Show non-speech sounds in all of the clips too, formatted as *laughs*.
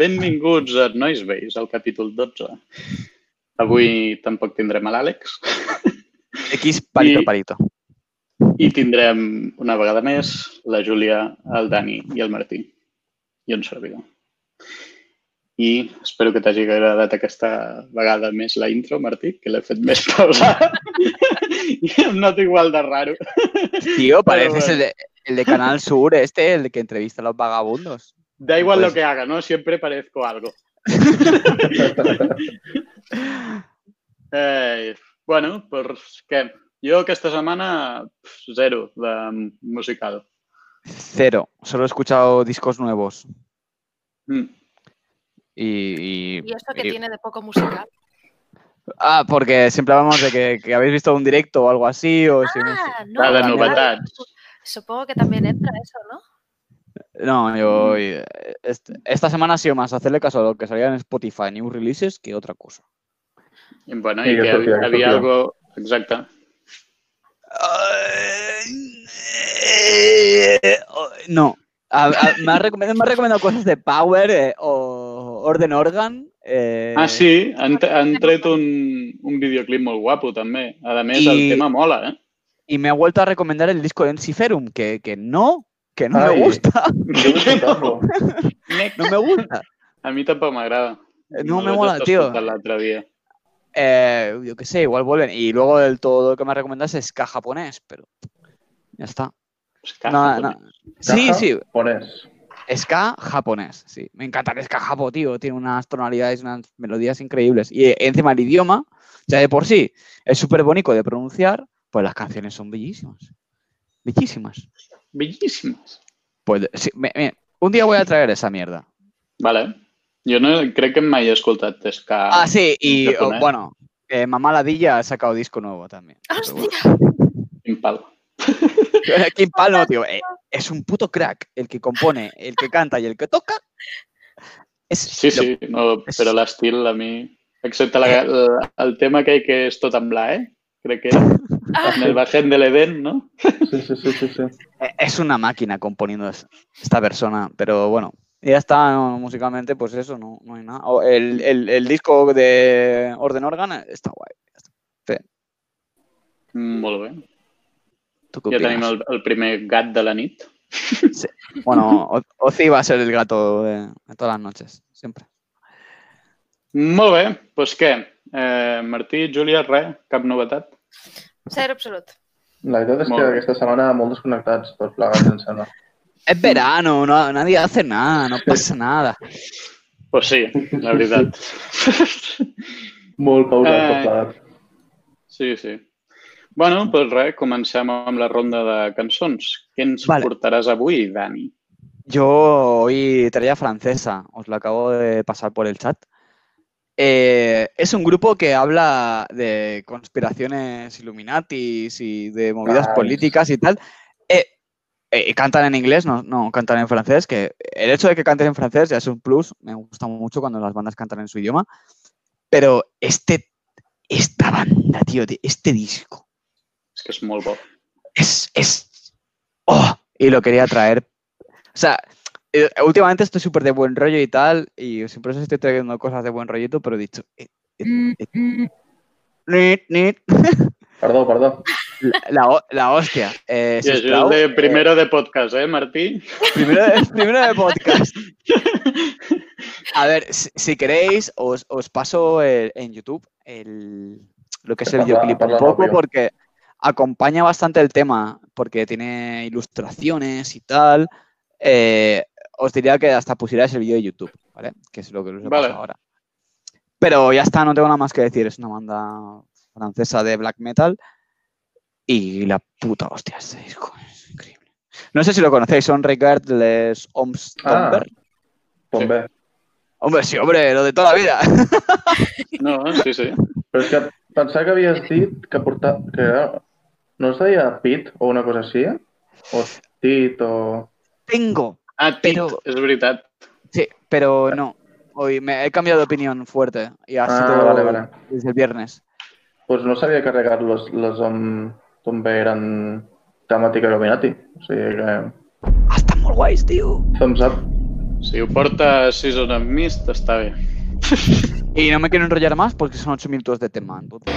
benvinguts a Nois Veis, al capítol 12. Avui tampoc tindrem a l'Àlex. X parito I- parito. I tindrem una vegada més la Júlia, el Dani i el Martí. I un servidor. I espero que t'hagi agradat aquesta vegada més la intro, Martí, que l'he fet més pausada. *laughs* I em noto igual de raro. Tío, pareces bueno. el, de, el de Canal Sur, este, el que entrevista a los vagabundos. Da igual Pues- lo que haga, ¿no? Siempre parezco algo. *laughs* Eh, bueno, pues què? Jo aquesta setmana pf, zero de musical. Cero. Solo he escuchado discos nuevos. Mm. Y, y- ¿Y esto que y- tiene de poco musical? Ah, porque siempre hablamos de que, que habéis visto un directo o algo así. O si no. Ah, no. Novedad. vale. Supongo que también entra eso, ¿no? No, yo. eh, est- Esta semana ha sido más hacerle caso a lo que salía en Spotify, New Releases, que otra cosa. Bueno, i que sortia. algo... Exacte. No. A- a- me, ha recomendado, me ha recomendado cosas de Power eh, o Orden Organ. eh, Ah, sí? Han, han tret un, un videoclip molt guapo, també. A més, el tema mola, eh? Y me ha vuelto a recomendar el disco de Enciferum, que, que no, que no Ay. *laughs* me gusta. *laughs* Escoltar-lo. No me gusta. A mi tampoc m'agrada. No me mola, tío. L'altre dia. Eh, yo qué sé, igual vuelven. Y luego del todo lo que me recomendas es ska japonés, pero ya está. Ska No, japonès. no. Sí, sí, Pones. ska japonés, sí. Me encanta el ska japo, tío. Tiene unas tonalidades, unas melodías increíbles. Y encima el idioma, ya de por sí, es súper bonito de pronunciar, pues las canciones son bellísimas. Bellísimas. Bellíssimes. Pues sí, me- me- un día voy a traer esa mierda. Vale. Jo no, crec que mai he escoltat ska. Ah, sí, y oh, japonés. bueno, eh, Mamá Ladilla ha sacado disco nuevo también. Pero. ¡Hostia! Impal. Kim Pal no, tío. eh, es un puto crack. El que compone, el que canta y el que toca. Es Sí, lo- sí, no, és- però l'estil a mi... Excepte la, el, el tema aquell que és tot en blanc, eh? Crec que era. Ah, En el Bajen de l'Eden, ¿no? Sí, sí, sí, sí. sí. *laughs* eh, Es una máquina componiendo es- esta persona, pero bueno. Ya está, no, musicalmente, pues eso, no, no hay nada. O el, el- el disco de Orden Organ está guay. está. Molt bé. ¿Tú qué Ja tenim opinas? el, el primer gat de la nit. Bueno, O- Ozzy va a ser el gato de, de todas las noches, siempre. Molt bé, doncs què? Eh, Martí, Júlia, res? Cap novetat? cero absolut. La veritat és Molt que aquesta setmana molt desconnectats, tots plegats, em sembla. Es verano, no, nadie hace nada, no pasa nada. Pues sí, la veritat. *laughs* Molt pausat, Eh. tots plegats. Sí, sí. Bueno, doncs res, comencem amb la ronda de cançons. Què ens Vale. portaràs avui, Dani? Yo hoy traía francesa, os lo acabo de pasar por el chat. Eh, es un grupo que habla de conspiraciones Illuminatis y de movidas políticas y tal. Eh, eh, cantan en inglés, no, no cantan en francés, que el hecho de que canten en francés ya es un plus, me gusta mucho cuando las bandas cantan en su idioma. Pero este, esta banda, tío, de este disco, És que molt bo. es, es, oh, y lo quería traer. O sea, eh, últimamente estoy súper de buen rollo y tal, y siempre os estoy trayendo cosas de buen rollito, pero he dicho, eh, eh, eh, nit, nit, *laughs* Perdó, perdó. la, la ho- la hostia. Eh, de primero de podcast, eh, Martí? primero, de, primero de podcast. *laughs* A ver, si, si queréis, os, os paso el- en YouTube el, lo que es el videoclip un poco rápido. porque acompaña bastante el tema, porque tiene ilustraciones y tal. Eh, os diría que hasta pusierais el vídeo de YouTube, ¿vale? Que es lo que os he Vale. pasado ahora. Pero ya está, no tengo nada más que decir. Es una banda francesa de black metal y la puta hostia este disco. Es increíble. No sé si lo conocéis, son Regardless Homes Ah. Tomber. Pues bé. Hombre, sí, hombre, lo de toda la vida. *laughs* No, sí, sí. Però és que pensava que havies dit que portava... Que no es deia Pit o una cosa així? O Tit o... Tengo, Ah, Tit, Però- és veritat. sí, pero no. Hoy me he cambiado de opinión fuerte y ha Ah, sido vale, vale. desde el viernes. Pues no sabia que regar los, los um, també eren temàtica Illuminati. O sigui que... Ah, están muy guays, tío. Thumbs up. Si ho porta Season of Mist, està bé. *laughs* Y no me quiero enrollar más porque son 8 minutos de tema. Entonces...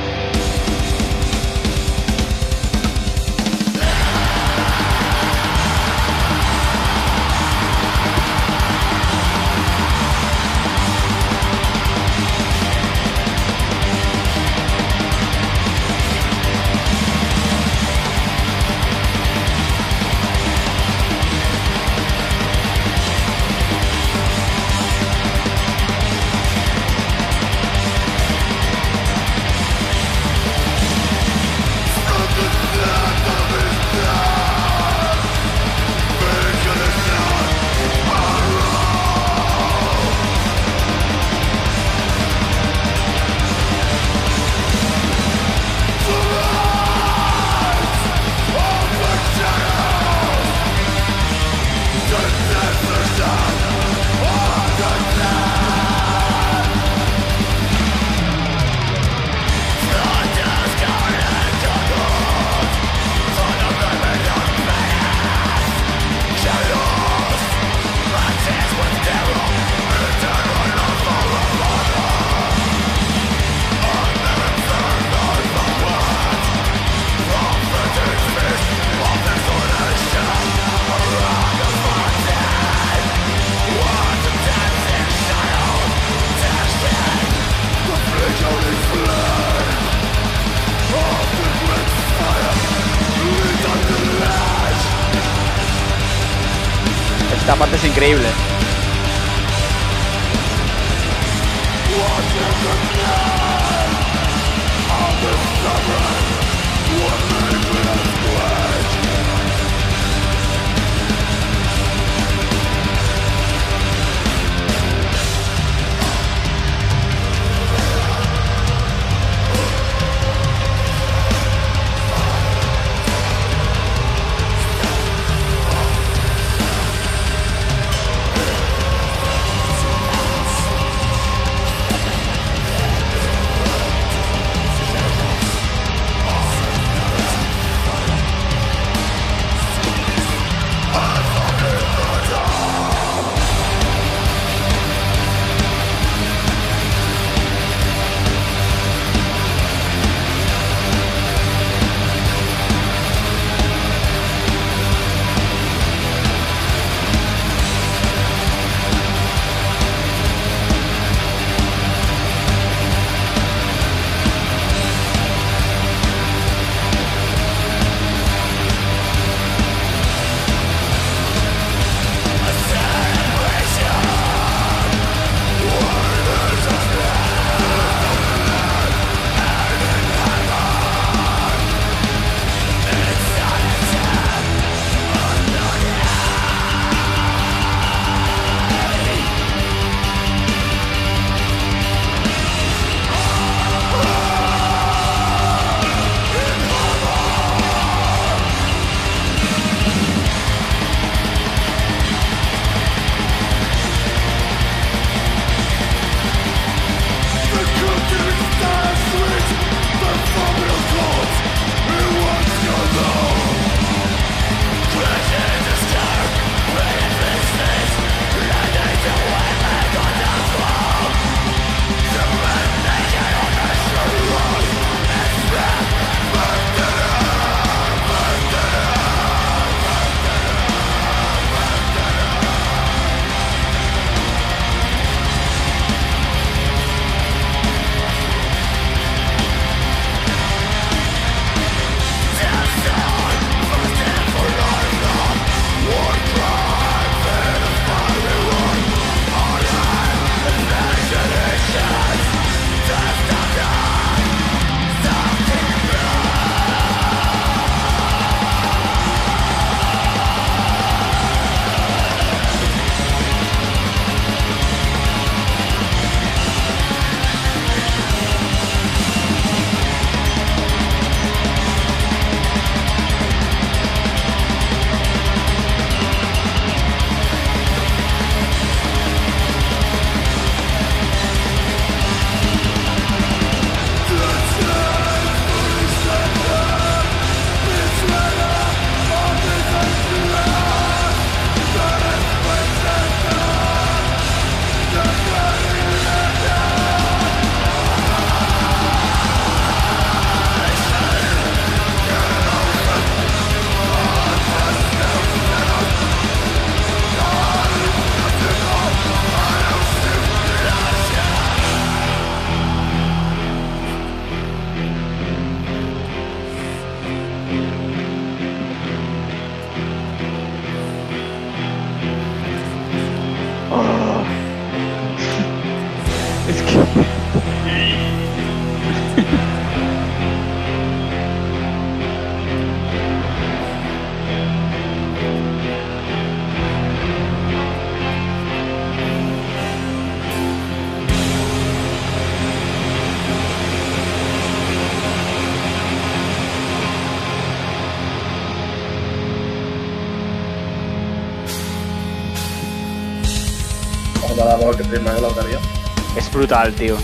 brutal, tío.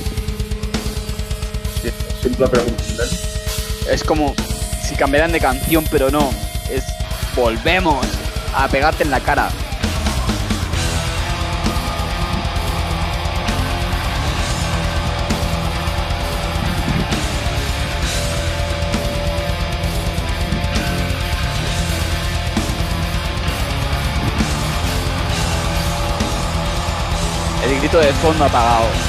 Sí, simple però contundent. Es como si cambiaran de canción, pero no. Es volvemos a pegarte en la cara. El grito de fondo apagado.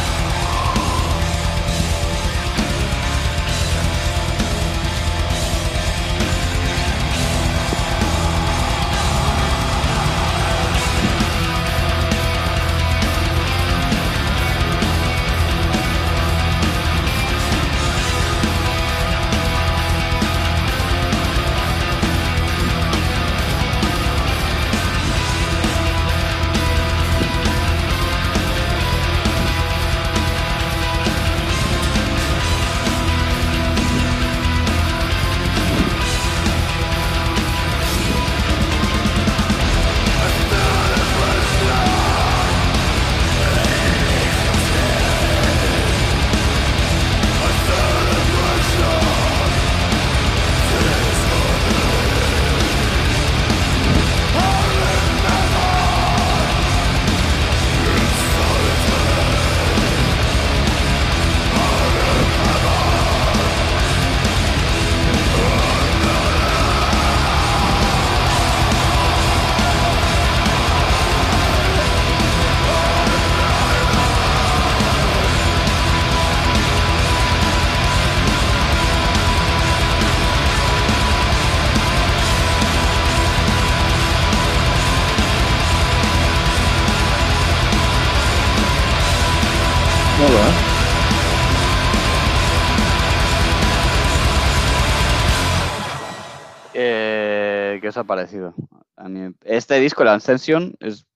Eh, ¿Qué os ha parecido? A mí, este disco, la Ascension, es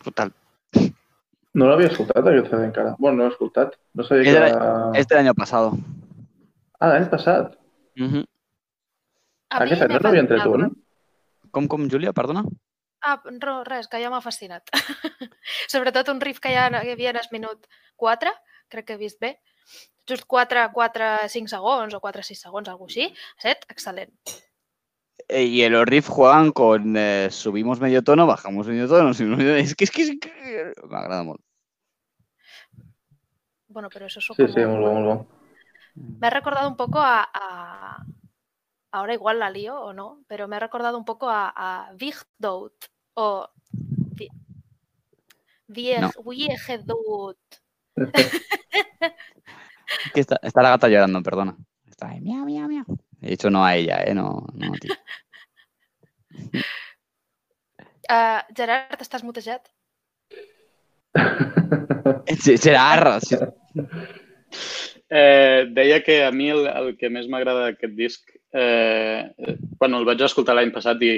brutal. No l'havia escoltat, aquest encara. Bueno, no l'he escoltat. No sabia És, que... de, és del año pasado. Ah, l'any passat. Ujú. A mi Aquest any no n'havien tret un? Com, com, Júlia, perdona? Ah, no, res, que ja m'ha fascinat. *laughs* Sobretot un riff que ja hi havia en el minut 4, crec que he vist bé. Just 4, 4, 5 segons o 4, 6 segons, alguna així. Estat excel·lent. Eh, y los riffs juegan con eh, subimos medio tono, bajamos medio tono, *laughs* Es que es que, es que me agrada mucho. Bueno, pero eso es Sí, como... sí, molt bo, molt bo. Me ha recordado un poco a, a- Ahora igual la lío o no, pero me ha recordado un poco a, a Vigdout o... Vi- Viej, No. *laughs* Está, está la gata llorando, perdona. Está ahí, miau, miau, miau. He dicho no a ella, ¿eh? No, no a ti. Uh, *laughs* Gerard, estàs mutejat? *laughs* Arro. sí. Eh, deia que a mi el, el que més m'agrada d'aquest disc, eh, eh, bueno, el vaig escoltar l'any passat i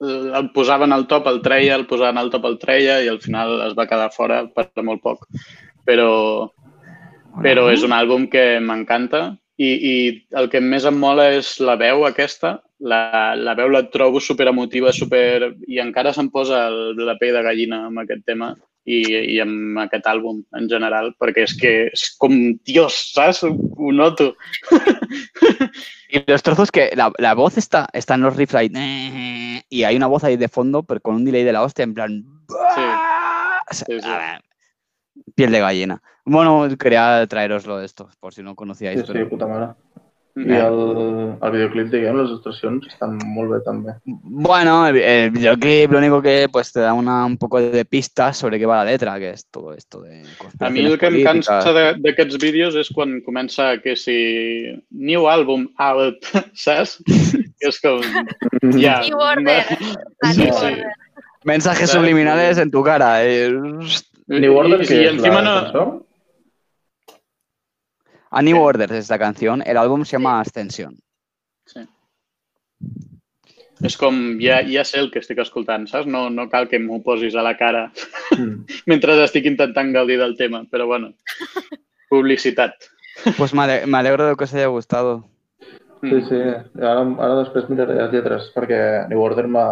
el posaven al top, el treia, el posaven al top, el treia i al final es va quedar fora per molt poc. Però, però és un àlbum que m'encanta i, i el que més em mola és la veu aquesta. La, la veu la trobo super emotiva, super... i encara se'm posa el, la pell de gallina amb aquest tema i, i amb aquest àlbum en general, perquè és que és com, Dios, saps? Ho noto. *laughs* Y los trozos que la, la voz está, está en los riffs ahí. Y hay una voz ahí de fondo, pero con un delay de la hostia, en plan. Sea, Sí, sí. a ver, piel de gallina. Bueno, quería traeroslo esto, por si no conocíais. Sí, sí, puta mare. I Eh, el, el videoclip, diguem, les il·lustracions estan molt bé també. Bueno, el, el videoclip lo único que pues te da una, un poco de pistas sobre qué va la letra, que es todo esto de A mi el que em cansa d'aquests vídeos és quan comença que si new album out, *laughs* saps? *laughs* Que és com... Ja, New Order. Sí, sí. Mensajes subliminales en tu cara. eh. New Order, que és encima la no... A New Sí. Order es la canción. El álbum se llama Ascensión. Sí. És com, ja, ja sé el que estic escoltant, saps? No, no cal que m'ho posis a la cara Mm. *laughs* mentre estic intentant gaudir del tema, però bueno, *laughs* publicitat. Pues me ale- me alegro de que os haya gustado. Sí, sí. Ara, ara després miraré les lletres, perquè New Order m'ha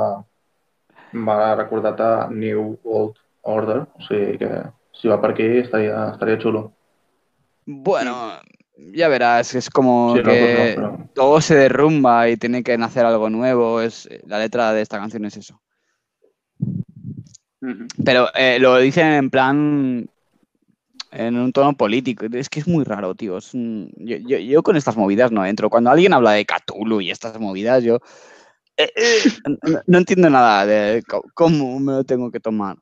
m'ha recordat a New Old. Order, o sigui que si va per aquí estaria, estaria xulo. Bueno, ya verás, es como Sí, no, pues que no, pero- todo se derrumba y tiene que nacer algo nuevo. Es, la letra de esta canción es eso. Pero eh, lo dicen en plan. En un tono político. Es que es muy raro, tío. Es un- yo, yo- yo con estas movidas no entro. Cuando alguien habla de Cthulhu y estas movidas, yo. eh, eh, no, no entiendo nada de cómo me lo tengo que tomar.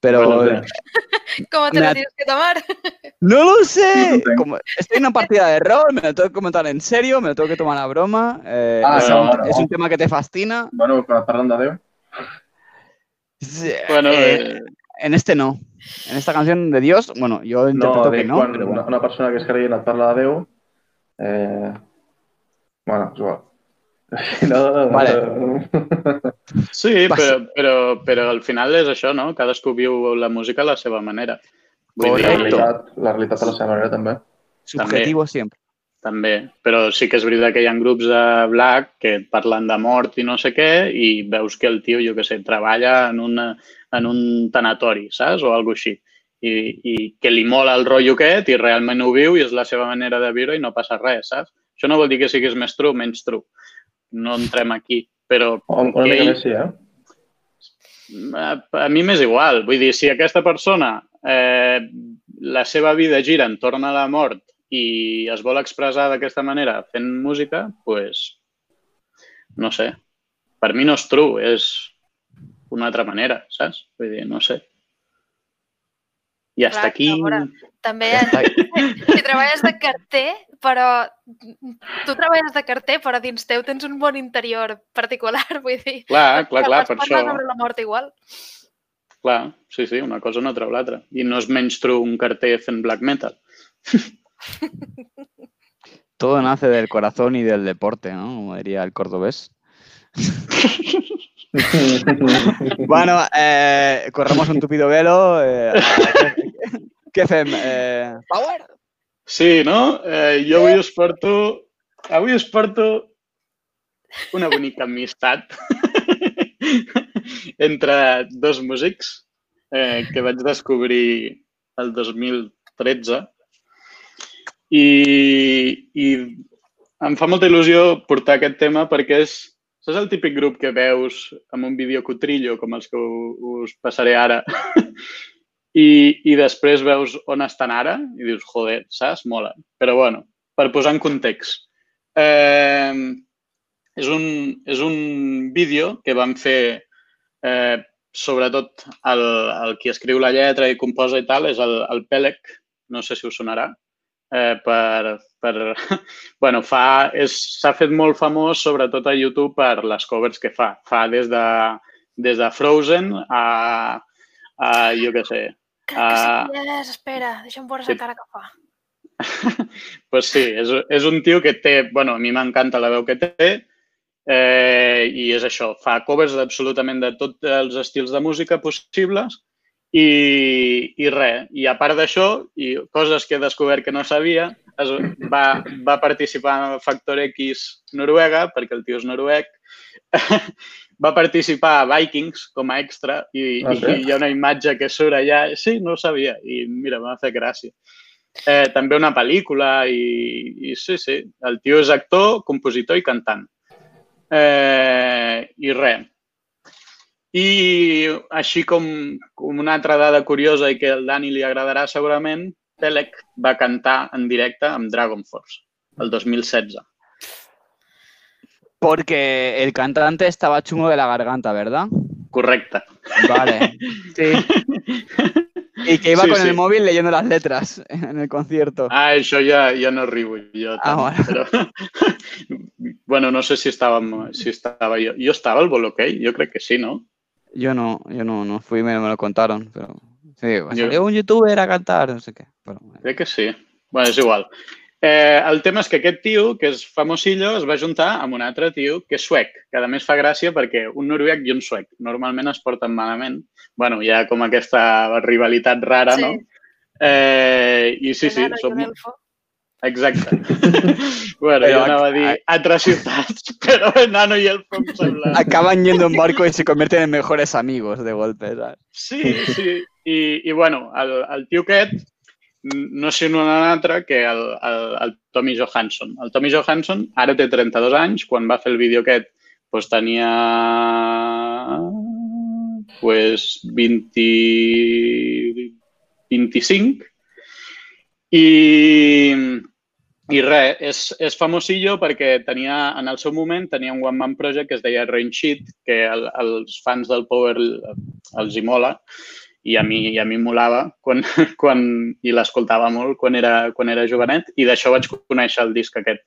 Pero. Bueno, *laughs* ¿Cómo te lo tienes que tomar? *laughs* ¡No lo sé! Como estoy en una partida de rol, me lo tengo que comentar en serio, me lo tengo que tomar a broma. eh, Ah, es, no, un, no. es un tema que te fascina. Bueno, quan parlen de Déu, Sí, Bueno, eh, eh, en este no. En esta canción de Dios, bueno, yo no, interpreto que no, quan pero una, bueno. una persona que és creient et parla de eh... bueno, és igual. *laughs* No, Vale. sí, però, però, però al final és això, no? Cadascú viu la música a la seva manera. Vull la Correcto. dir, realitat, la realitat a la seva manera també. Subjetivo siempre. també, però sí que és veritat que hi ha grups de black que parlen de mort i no sé què i veus que el tio, jo que sé, treballa en, una, en un tanatori, saps? O alguna així. I, I que li mola el rotllo aquest i realment ho viu i és la seva manera de viure i no passa res, saps? Això no vol dir que siguis més true o menys true. No entrem aquí, però Una, mica ell- més sí, eh? a, a mi m'és igual. Vull dir, si aquesta persona eh, la seva vida gira entorn a la mort i es vol expressar d'aquesta manera fent música, doncs, pues, no sé. Per mi no és true, és una altra manera, saps? Vull dir, no sé. I hasta Clar, aquí... veure, També Ja està. *laughs* si treballes de carter, però tu treballes de carter, però dins teu tens un món interior particular, *laughs* vull dir. Clar, clar, clar, per això... sobre la mort igual. Clar, sí, sí, una cosa no treu l'altra. I no és menys true un carter fent black metal. Todo nace del corazón y del deporte, ¿no? Como diría el cordobés. *laughs* Bueno, eh, corremos un tupido velo. Eh, ¿Qué fem? Eh, power? Sí, no? Eh, jo avui us porto... Avui us porto una bonica amistat *laughs* entre dos músics eh, que vaig descobrir el 2013 i, i em fa molta il·lusió portar aquest tema perquè és, saps el típic grup que veus amb un vídeo cotrillo com els que us passaré ara *laughs* i, i després veus on estan ara i dius, joder, saps? Mola. Però bueno, per posar en context. Eh, és, un, és un vídeo que vam fer eh, sobretot el, el qui escriu la lletra i composa i tal és el, el Pèlec, no sé si us sonarà, eh, per, per, *laughs* bueno, fa, s'ha fet molt famós sobretot a YouTube per les covers que fa. Fa des de, des de Frozen a, a jo què sé, Crec que sí que és, espera, deixa'm veure la cara que fa. *laughs* pues sí, és, és un tio que té, bueno, a mi m'encanta la veu que té eh, i és això, fa covers absolutament de tots els estils de música possibles i, i res. I a part d'això, i coses que he descobert que no sabia, es, va, va participar a Factor X Noruega, perquè el tio és noruec, *laughs* va participar a Vikings com a extra i, Ah, i sí? hi ha una imatge que surt allà. Sí, no ho sabia i mira, m'ha fet gràcia. Eh, també una pel·lícula i, i sí, sí, el tio és actor, compositor i cantant. Eh, I res. I així com, com una altra dada curiosa i que al Dani li agradarà segurament, Telec va cantar en directe amb Dragon Force el 2016. Porque el cantante estaba chungo de la garganta, ¿verdad? Correcte. Vale. *laughs* Sí. Y que iba Sí, con sí. el móvil leyendo las letras *laughs* en el concierto. Ah, això ja, ja no jo tant, Ah, bueno. *laughs* bueno, no sé si estàvem, si estava jo. Jo estava al Bolokei? Jo crec que sí, no? Yo no, yo no, no fui, me, me lo contaron, pero sí, Yo- salió un youtuber a cantar, no sé qué. Pero, que sí. bueno, és igual. Eh, el tema és que aquest tio, que és famosillo, es va juntar amb un altre tio que és suec, que a més fa gràcia perquè un noruec i un suec normalment es porten malament. bueno, hi ha com aquesta rivalitat rara, Sí. no? Eh, I sí, sí, som... elfo. Exacte. *laughs* bueno, jo anava a dir a- altres ciutats, *laughs* però el nano i el em sembla... acaban yendo en barco y se convierten en mejores amigos de golpe, ¿sabes? Sí, sí. I, i bueno, el, el tio aquest no sé un altre que el, el, el Tommy Johansson. El Tommy Johansson ara té 32 anys, quan va fer el vídeo aquest doncs tenia pues, 20, 25 i, i res, és, és famosillo perquè tenia, en el seu moment tenia un one-man project que es deia Rain Sheet, que el, els fans del Power els hi mola, i a mi, i a mi molava quan, *laughs* quan, i l'escoltava molt quan era, quan era jovenet i d'això vaig conèixer el disc aquest.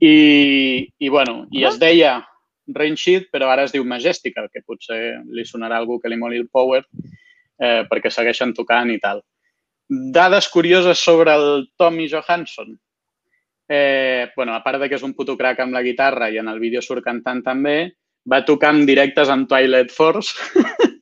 I, i bueno, i es deia Rain Sheet, però ara es diu Majestica, que potser li sonarà algú que li moli el Power, eh, perquè segueixen tocant i tal. Dades curioses sobre el Tommy Johansson. Eh, bueno, a part de que és un puto crack amb la guitarra i en el vídeo surt cantant també, va tocar en directes amb Twilight Force *laughs*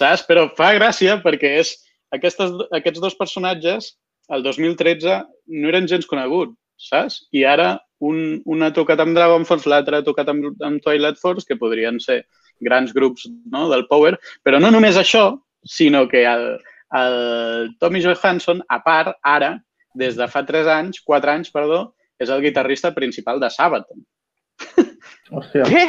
saps? Però fa gràcia perquè és aquestes, aquests dos personatges, el 2013, no eren gens coneguts, saps? I ara un, un ha tocat amb Dragon Force, l'altre ha tocat amb, amb Twilight Force, que podrien ser grans grups no, del Power, però no només això, sinó que el, el Tommy Johansson, a part, ara, des de fa 3 anys, 4 anys, perdó, és el guitarrista principal de Sabaton. Hòstia. ¿Qué?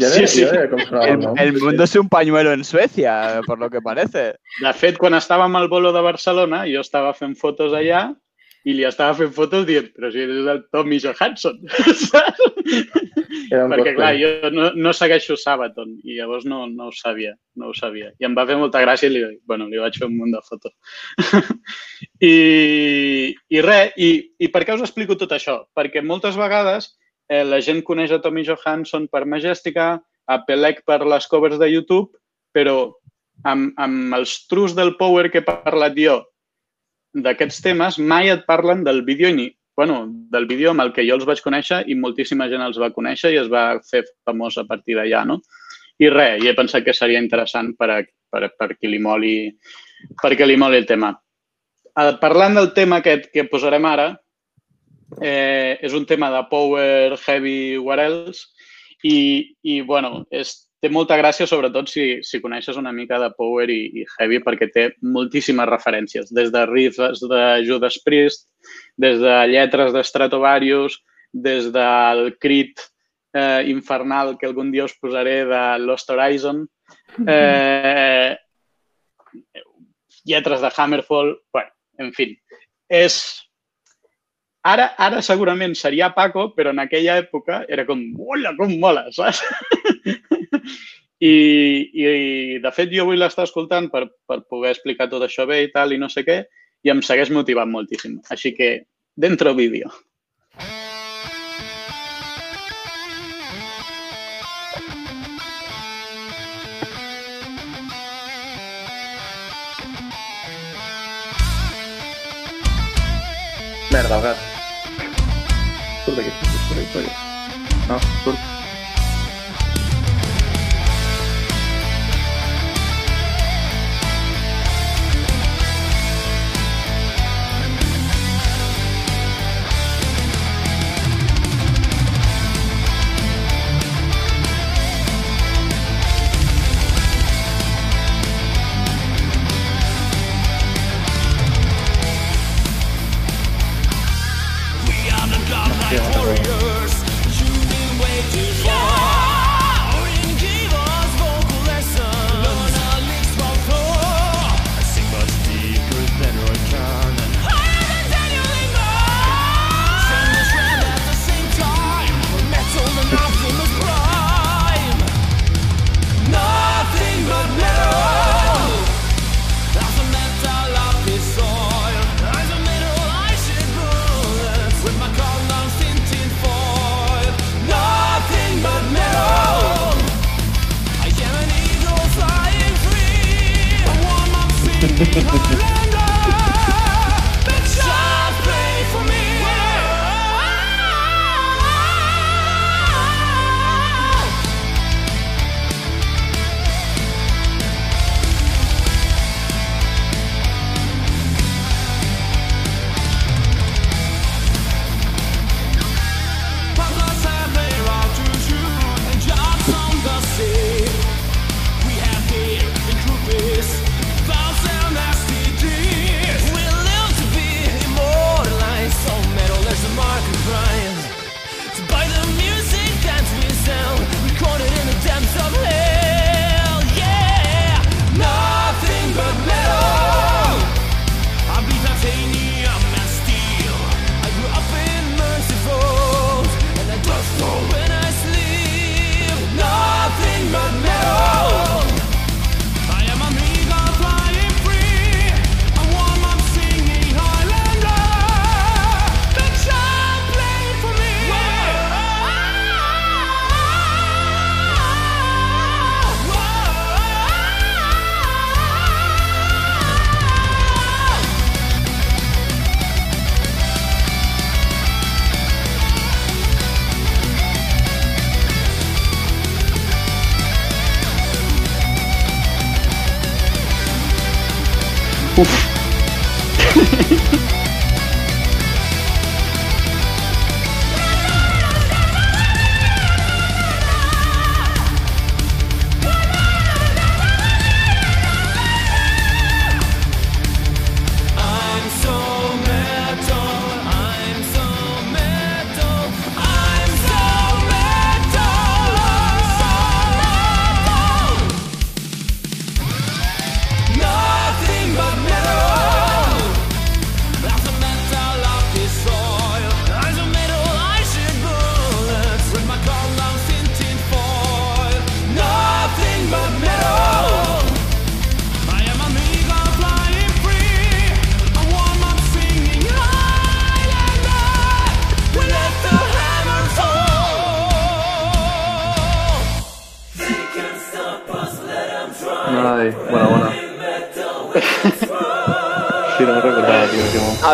Ja Sí, sí. com El, el nom. el mundo es un pañuelo en Suecia, por lo que parece. De fet, quan estàvem al bolo de Barcelona, jo estava fent fotos allà i li estava fent fotos dient, però si eres el Tommy Johansson, *laughs* saps? Perquè, clar, jo no, no segueixo Sabaton i llavors no, no ho sabia, no ho sabia. I em va fer molta gràcia i li, bueno, li vaig fer un munt de fotos. *laughs* I, i res, i, i per què us explico tot això? Perquè moltes vegades eh, la gent coneix a Tommy Johansson per Majestica, a Pelec per les covers de YouTube, però amb, amb els trus del Power que he parlat jo d'aquests temes, mai et parlen del vídeo ni, bueno, del vídeo amb el que jo els vaig conèixer i moltíssima gent els va conèixer i es va fer famós a partir d'allà, no? I res, i he pensat que seria interessant per, a, per, per qui li moli, perquè li moli el tema. Eh, parlant del tema aquest que posarem ara, eh, és un tema de power heavy what else? I, i bueno, és, té molta gràcia sobretot si, si coneixes una mica de power i, i heavy perquè té moltíssimes referències, des de riffs de Judas Priest, des de lletres de Stratovarius, des del crit eh, infernal que algun dia us posaré de Lost Horizon, eh, lletres de Hammerfall, bueno, en fi, és... Ara, ara segurament seria Paco, però en aquella època era com, hola, com mola, saps? I, I, de fet, jo avui l'està escoltant per, per poder explicar tot això bé i tal, i no sé què, i em segueix motivant moltíssim. Així que, dentro vídeo. Merda, el gat. だけど、これ、これ。あ、これ。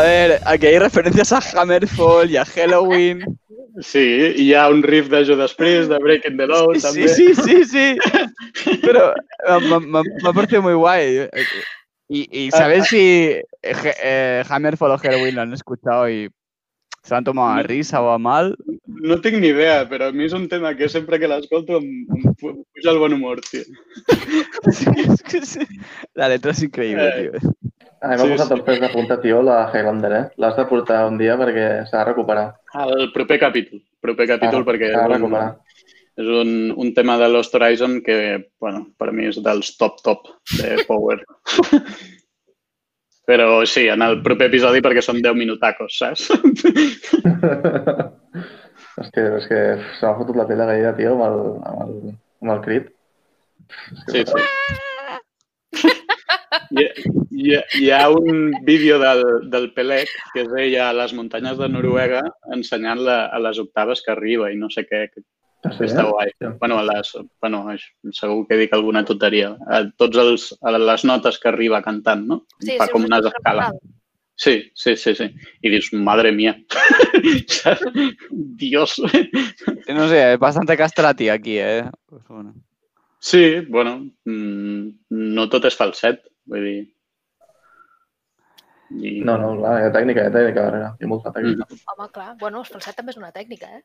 A ver, aquí hay referencias a Hammerfall y a Halloween. Sí, hi ha un riff de Judas Priest, de Breaking the Law, Sí, també. sí, sí, sí. *laughs* Pero eh, me, me- me ha parecido muy guay. Y, y ¿sabes si eh, eh, Hammerfall o Halloween lo han escuchado y se han tomado a risa o a mal? No tinc ni idea, però a mi és un tema que sempre que l'escolto em, em pu- puja el bon humor, tio. *laughs* Es que sí. La letra es increíble, Eh. tío. A mi m'ha Sí, posat sí. els pèls de punta, tio, la Highlander, eh? L'has de portar un dia perquè s'ha de recuperar. El proper capítol, proper capítol Ah, perquè és un, és un, un tema de Lost Horizon que, bueno, per mi és dels top top de *laughs* Power. Però sí, en el proper episodi perquè són 10 minutacos, saps? *laughs* Hòstia, és que se m'ha fotut la pell de gallina, tio, amb el, amb el, amb el crit. Sí, sí. *laughs* Hi, hi, hi ha un vídeo del, del Pelec que és ella a les muntanyes de Noruega ensenyant la, a les octaves que arriba i no sé què, que Ah, sí, està guai. Sí. Bueno, a les, bueno, segur que dic alguna tonteria. A tots els, a les notes que arriba cantant, no? Sí, Fa sí, com una unes escales. preparada. Sí, sí, sí, sí. I dius, madre mía. *laughs* Dios. No sé, es bastante castrati aquí, ¿eh? Pues bueno. Sí, bueno, mm, no tot és falset, vull dir... I... No, no, clar, hi ha tècnica, hi ha tècnica darrere. Hi ha molta tècnica. Home, clar. Bueno, el falset també és una tècnica, eh?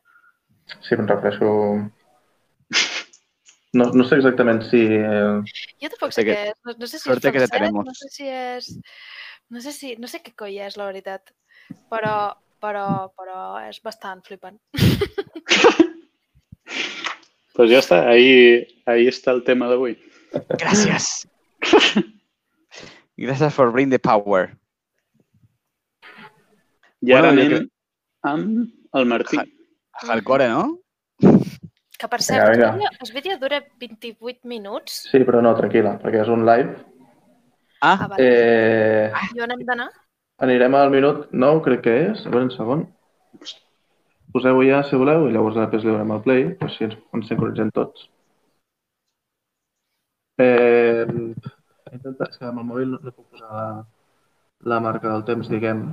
Sí, em refereixo... No, no sé exactament si... eh, Jo tampoc sé que- què és. No, no sé si és tenemos. no sé si és... No sé, si, no sé què coi és, la veritat. Però, però, però és bastant flipant. Pues ja està, ahí, ahí està el tema d'avui. Gracias. *laughs* Gracias por bring the power. I ara Bueno, anem amb el Martí. Hardcore, ¿no? Que, per cert, Vinga, vinga. el vídeo dura 28 minuts. Sí, però no, tranquil·la, perquè és un live. Ah, Ah, vale. Eh, I on hem d'anar? anirem al minut 9, crec que és. A veure, un segon. Poseu ja, si voleu, i llavors després li donem el play, per si ens, ens sincronitzem tots. Eh, intenta, és que amb el mòbil no, no puc posar la, la marca del temps, diguem.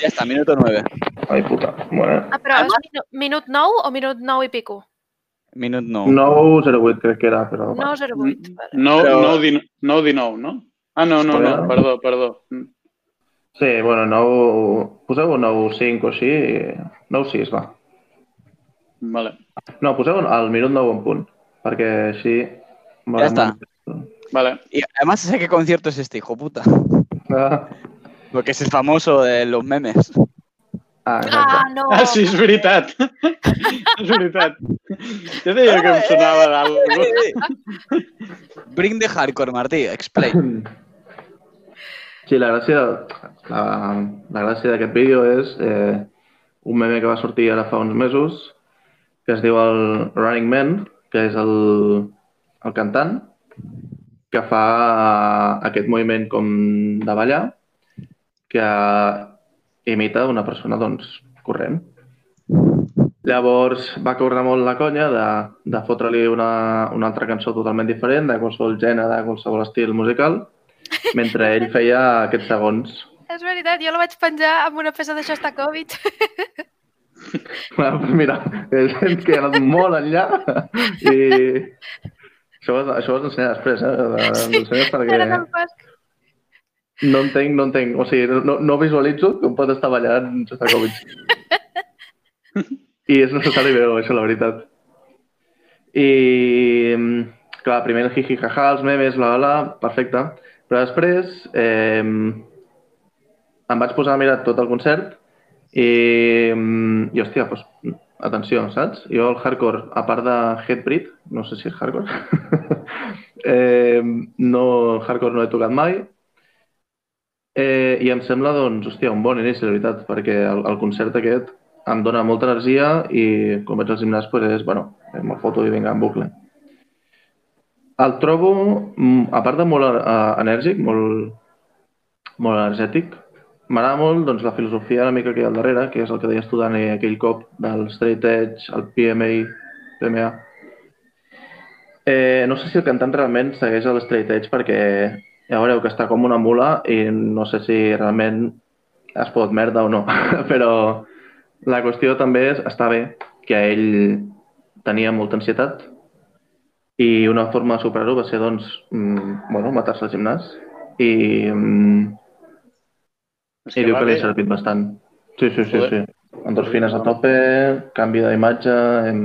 ya está, minuto nueve. Ai, puta. Bueno, Ah, però és minu, minut 9 o minut 9 i pico? Minut no. 9.08 crec que era, però... va. 9.08. Vale. No, Però- no, di, no 19, no? Ah, no, no, no, perdó, perdó. Sí, bueno, 9... Poseu 9.5 o així. 9.6, va. Vale, No, poseu al minut 9 en punt, perquè així... Ja està. vale. Y además sé qué concierto es este, hijo puta. Ah, Porque es el famoso de los memes. ah. Ah, no! Ah, sí, és veritat. és *laughs* veritat. Jo deia que em sonava d'algú. Bring the hardcore, Martí. Explain. *clears throat* Sí, la gràcia, la, la gràcia d'aquest vídeo és eh, un meme que va sortir ara fa uns mesos que es diu el Running Man, que és el, el cantant, que fa aquest moviment com de ballar, que imita una persona doncs, corrent. Llavors va córrer molt la conya de, de fotre-li una, una altra cançó totalment diferent, de qualsevol gènere, de qualsevol estil musical, mentre ell *laughs* feia aquests segons. És veritat, jo la vaig penjar amb una peça de Shostakovich. *laughs* Mira, és gent que ha anat molt enllà i, Això, això ho has d'ensenyar després, eh? Ara perquè del pas. no entenc, no entenc. O sigui, no, no visualitzo com pot estar ballant Sostakovich. *laughs* I és necessari veure això, la veritat. I, mm, clar, primer el jiji jaja, els memes, la, la, la, perfecte. Però després eh, em vaig posar a mirar tot el concert i, mm, i hòstia, doncs, atenció, saps? Jo el hardcore, a part de Headbreed, no sé si és hardcore, *laughs* eh, no, hardcore no he tocat mai, eh, i em sembla, doncs, hòstia, un bon inici, la veritat, perquè el, el concert aquest em dona molta energia i quan vaig al gimnàs, pues, és, bueno, me'l foto i vinga en bucle. El trobo, mm, a part de molt eh, enèrgic, molt, molt energètic, m'agrada molt doncs, la filosofia una mica que hi ha al darrere, que és el que deies tu, Dani, aquell cop del straight edge, el PMA, PMA. Eh, no sé si el cantant realment segueix el straight edge perquè ja veureu que està com una mula i no sé si realment es pot merda o no, *laughs* però la qüestió també és, està bé que ell tenia molta ansietat i una forma de superar-ho va ser, doncs, mm, bueno, matar-se al gimnàs i, mm, I diu que li ha servit bastant. Sí, sí, sí, sí. Endorfines a tope, canvi d'imatge... Em...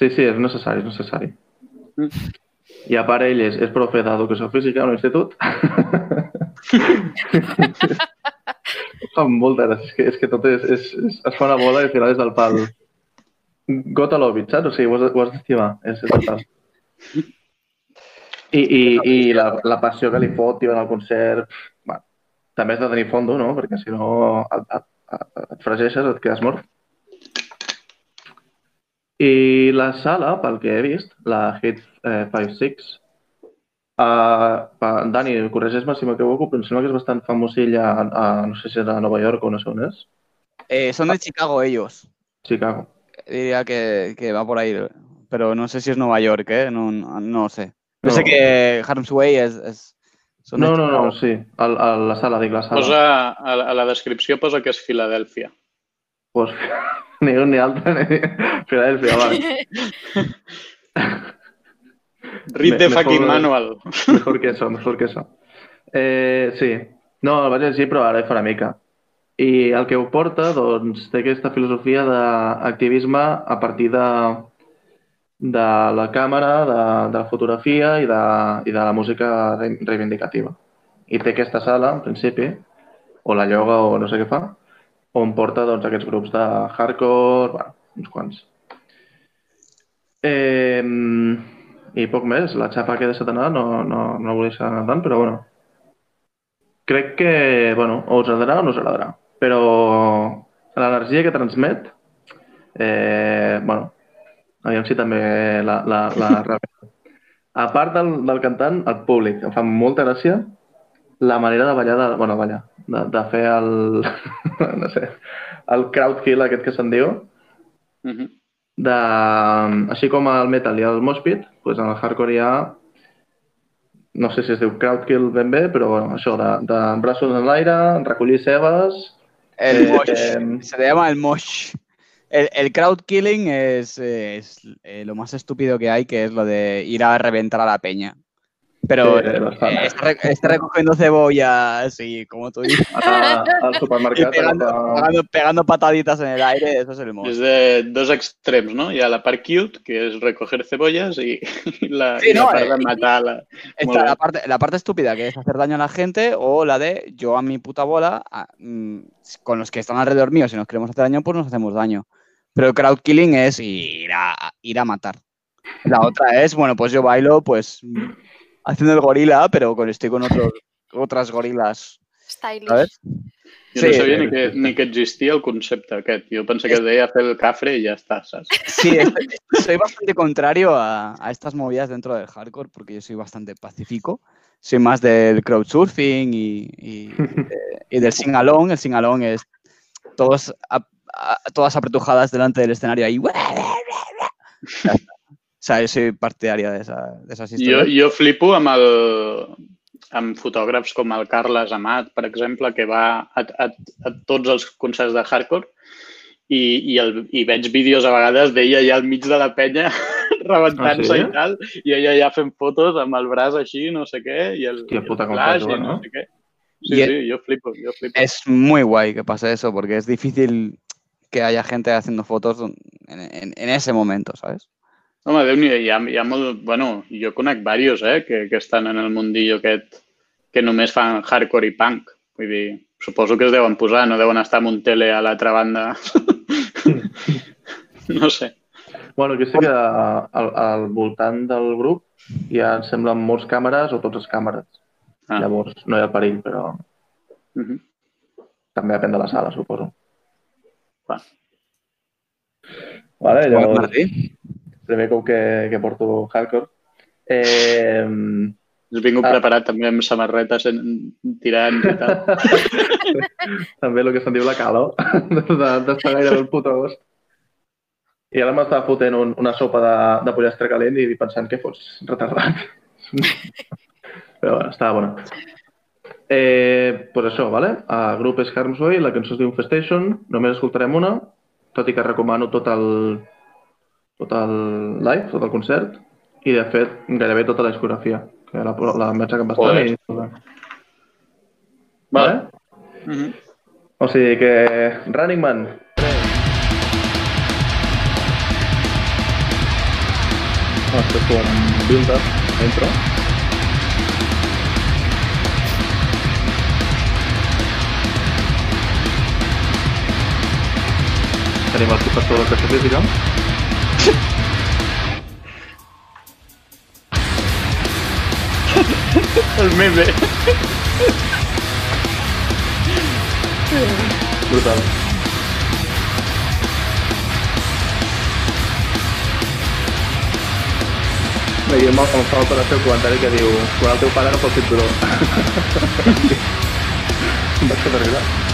Sí, sí, és necessari, és necessari. Mm. I a part ell és, és profe d'educació física a l'institut. fa molta gràcia, és que, és que tot és, és, és, es fa una bola i al final és del pal. Gota l'òbit, saps? O sigui, ho has, ho has d'estimar, és, és total. I, i, i la, la passió que li fot, tio, en el concert, bueno, també has de tenir fondo, no? Perquè si no et, et, et, fregeixes, et quedes mort. I la sala, pel que he vist, la Hit eh, 5-6, uh, Dani, corregeix-me si m'equivoco, però em sembla que és bastant famosilla a, a, no sé si és a Nova York o no sé on és, Eh, son de Chicago ellos. Chicago. Diría que, que va por ahí, pero no sé si es Nueva York, ¿eh? No, no, sé. No, No. sé que Harm's Way es... es de No, no, no, sí, a, a la sala, dic la sala. Posa, a, la- a la descripció posa que és Filadèlfia. Pues, *laughs* ni un ni altre, ni... *laughs* Filadèlfia, va. *laughs* Read the mejor- fucking manual. Mejor que eso, mejor que eso. Eh, sí, no, el vaig llegir però ara fa una mica. I el que ho porta, doncs, té aquesta filosofia d'activisme a partir de, de la càmera, de, de la fotografia i de, i de la música re- reivindicativa. I té aquesta sala, en principi, o la lloga o no sé què fa, on porta doncs, aquests grups de hardcore, bueno, uns quants. Eh, I poc més, la xapa que he deixat anar no, no, no volia anar tant, però bueno. Crec que, bueno, o us agradarà o no us agradarà. Però l'energia que transmet, eh, bueno, aviam si també la, la, la *laughs* rebeu. A part del, del cantant, el públic. Em fa molta gràcia la manera de ballar, de, bueno, ballar, de, de fer el, *laughs* no sé, el crowd kill aquest que se'n diu, Mhm. de, així com al metal hi ha el mosh pit, doncs en el hardcore hi ha, no sé si es diu crowd kill ben bé, però bueno, això de, de braços en l'aire, recollir cebes... El Eh, mosh. em, Se le llama el mosh. El, el crowd killing es, es, eh, lo más estúpido que hay, que es lo de ir a reventar a la peña. Pero Sí, eh, bastante. está, re- está recogiendo cebollas y, como tú dices, a, al y supermercat... pegando, a- pegando, pegando pataditas en el aire, eso es el És mosh. de dos extrems, no? Ha la part cute, que és recoger cebollas, i *laughs* la, Sí, la no, part eh, de matar la... Está la parte, la parte estúpida, que es hacer daño a la gente, o la de yo a mi puta bola, a- mm, con los que están alrededor mío, si nos queremos hacer daño, pues nos hacemos daño. Pero el crowd killing es ir a, ir a matar. La otra es, bueno, pues yo bailo, pues haciendo el gorila, pero con, estoy con otros, otras gorilas, Stylish. ¿sabes? Jo Sí, no sabia ni que, ni que existia el concepte aquest. Jo pensava que deia fer el cafre i ja està, saps? Sí, soy bastante contrario a, a estas movidas dentro del hardcore porque yo soy bastante pacífico. Soy más del crowdsurfing y, y, *laughs* y del sing-along. El sing-along es todos, todas apretujadas delante del escenario ahí. *laughs* O sea, yo soy partidaria de, esa, de esas Jo, historias. jo flipo amb, el, amb fotògrafs com el Carles Amat, per exemple, que va a, a, a tots els concerts de hardcore i, i, el, i veig vídeos a vegades d'ella allà al mig de la penya *laughs* rebentant-se Ah, sí? i tal, i ella ja fent fotos amb el braç així, no sé què, i el, Hòstia i el puta, com flash, fas, i no no? sé què. Sí, Y- sí, yo flipo, yo flipo. Es muy guay que pase eso, porque es difícil que haya gente haciendo fotos en, en- en ese momento, ¿sabes? Home, déu nhi hi, ha, hi ha molt... Bueno, jo conec diversos, eh, que, que estan en el mundillo aquest que només fan hardcore i punk. Vull dir, suposo que es deuen posar, no deuen estar amb un tele a l'altra banda. *laughs* no sé. Bueno, que sí que al, al voltant del grup hi ha, em semblen molts càmeres o tots les càmeres. Ah. Llavors, no hi ha perill, però Uh -huh. també depèn de la sala, suposo. Va. Vale, llavors, Martí. primer cop que, que porto hardcore. Eh, Has vingut Ah. preparat també amb samarretes en, tirant i tal. *laughs* també el que se'n diu la calor, *laughs* de- d'estar gaire del puto agost. I ara m'estava fotent un, una sopa de, de pollastre calent i pensant que fos retardat. *laughs* Però bueno, estava bona. Eh, pues això, vale? El grup és Harmsway, la cançó es diu Infestation, només escoltarem una, tot i que recomano tot el, tot el live, tot el concert, i de fet gairebé tota la discografia, que la, la vaig agafar bastant Joder. i... Vale. Vale? Uh -huh. O sigui que Running Man. No, esto es con build-up Tenim el professor de educació física. *laughs* El meme. Brutal. Veiem el com fa el comentari que diu quan el teu pare no pot cinturó. *laughs* *laughs* Vaig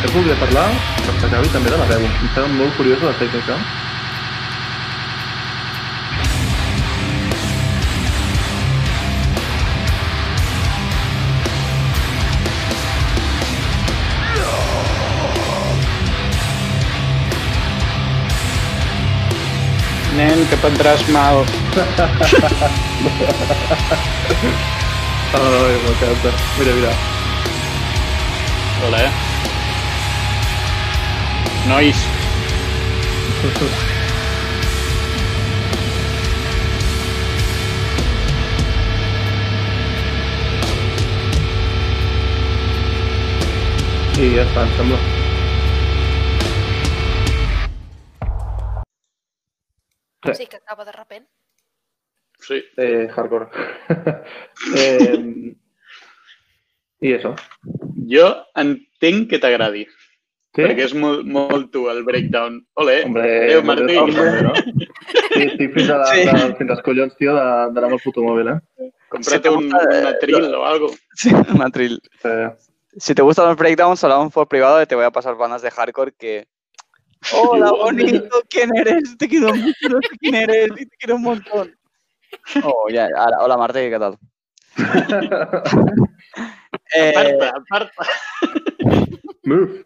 Fet, volia parlar, per s'acabi, també de la veu. Em sembla molt curiosa la tècnica. Nen, que prendràs mal. Ai, m'encanta. Mira, mira. Hola. Nois. Noise. Sí, ya está, estamos. Sí, que acaba de rapen. Sí. Eh, hardcore. *laughs* eh, y eso. Jo entenc que t'agradi. Sí? perquè és molt, molt tu, el breakdown. Ole, Hombre, adéu, Martí. Hombre, no? *laughs* Sí, estic fins, a la, Sí. sí. fins als collons, tio, de- d'anar amb el puto mòbil, eh? Comprate un, eh, un atril o algo. Sí, *laughs* Matril. Eh, Si te gustan los breakdowns, hablamos por privado y te voy a pasar bandas de hardcore que... Hola, *laughs* bonito, ¿quién eres? Te quiero mucho, no sé quién eres, y te quiero un montón. Oh, ya, ahora, hola, Martí, ¿qué tal? Eh, Aparta, aparta. Move.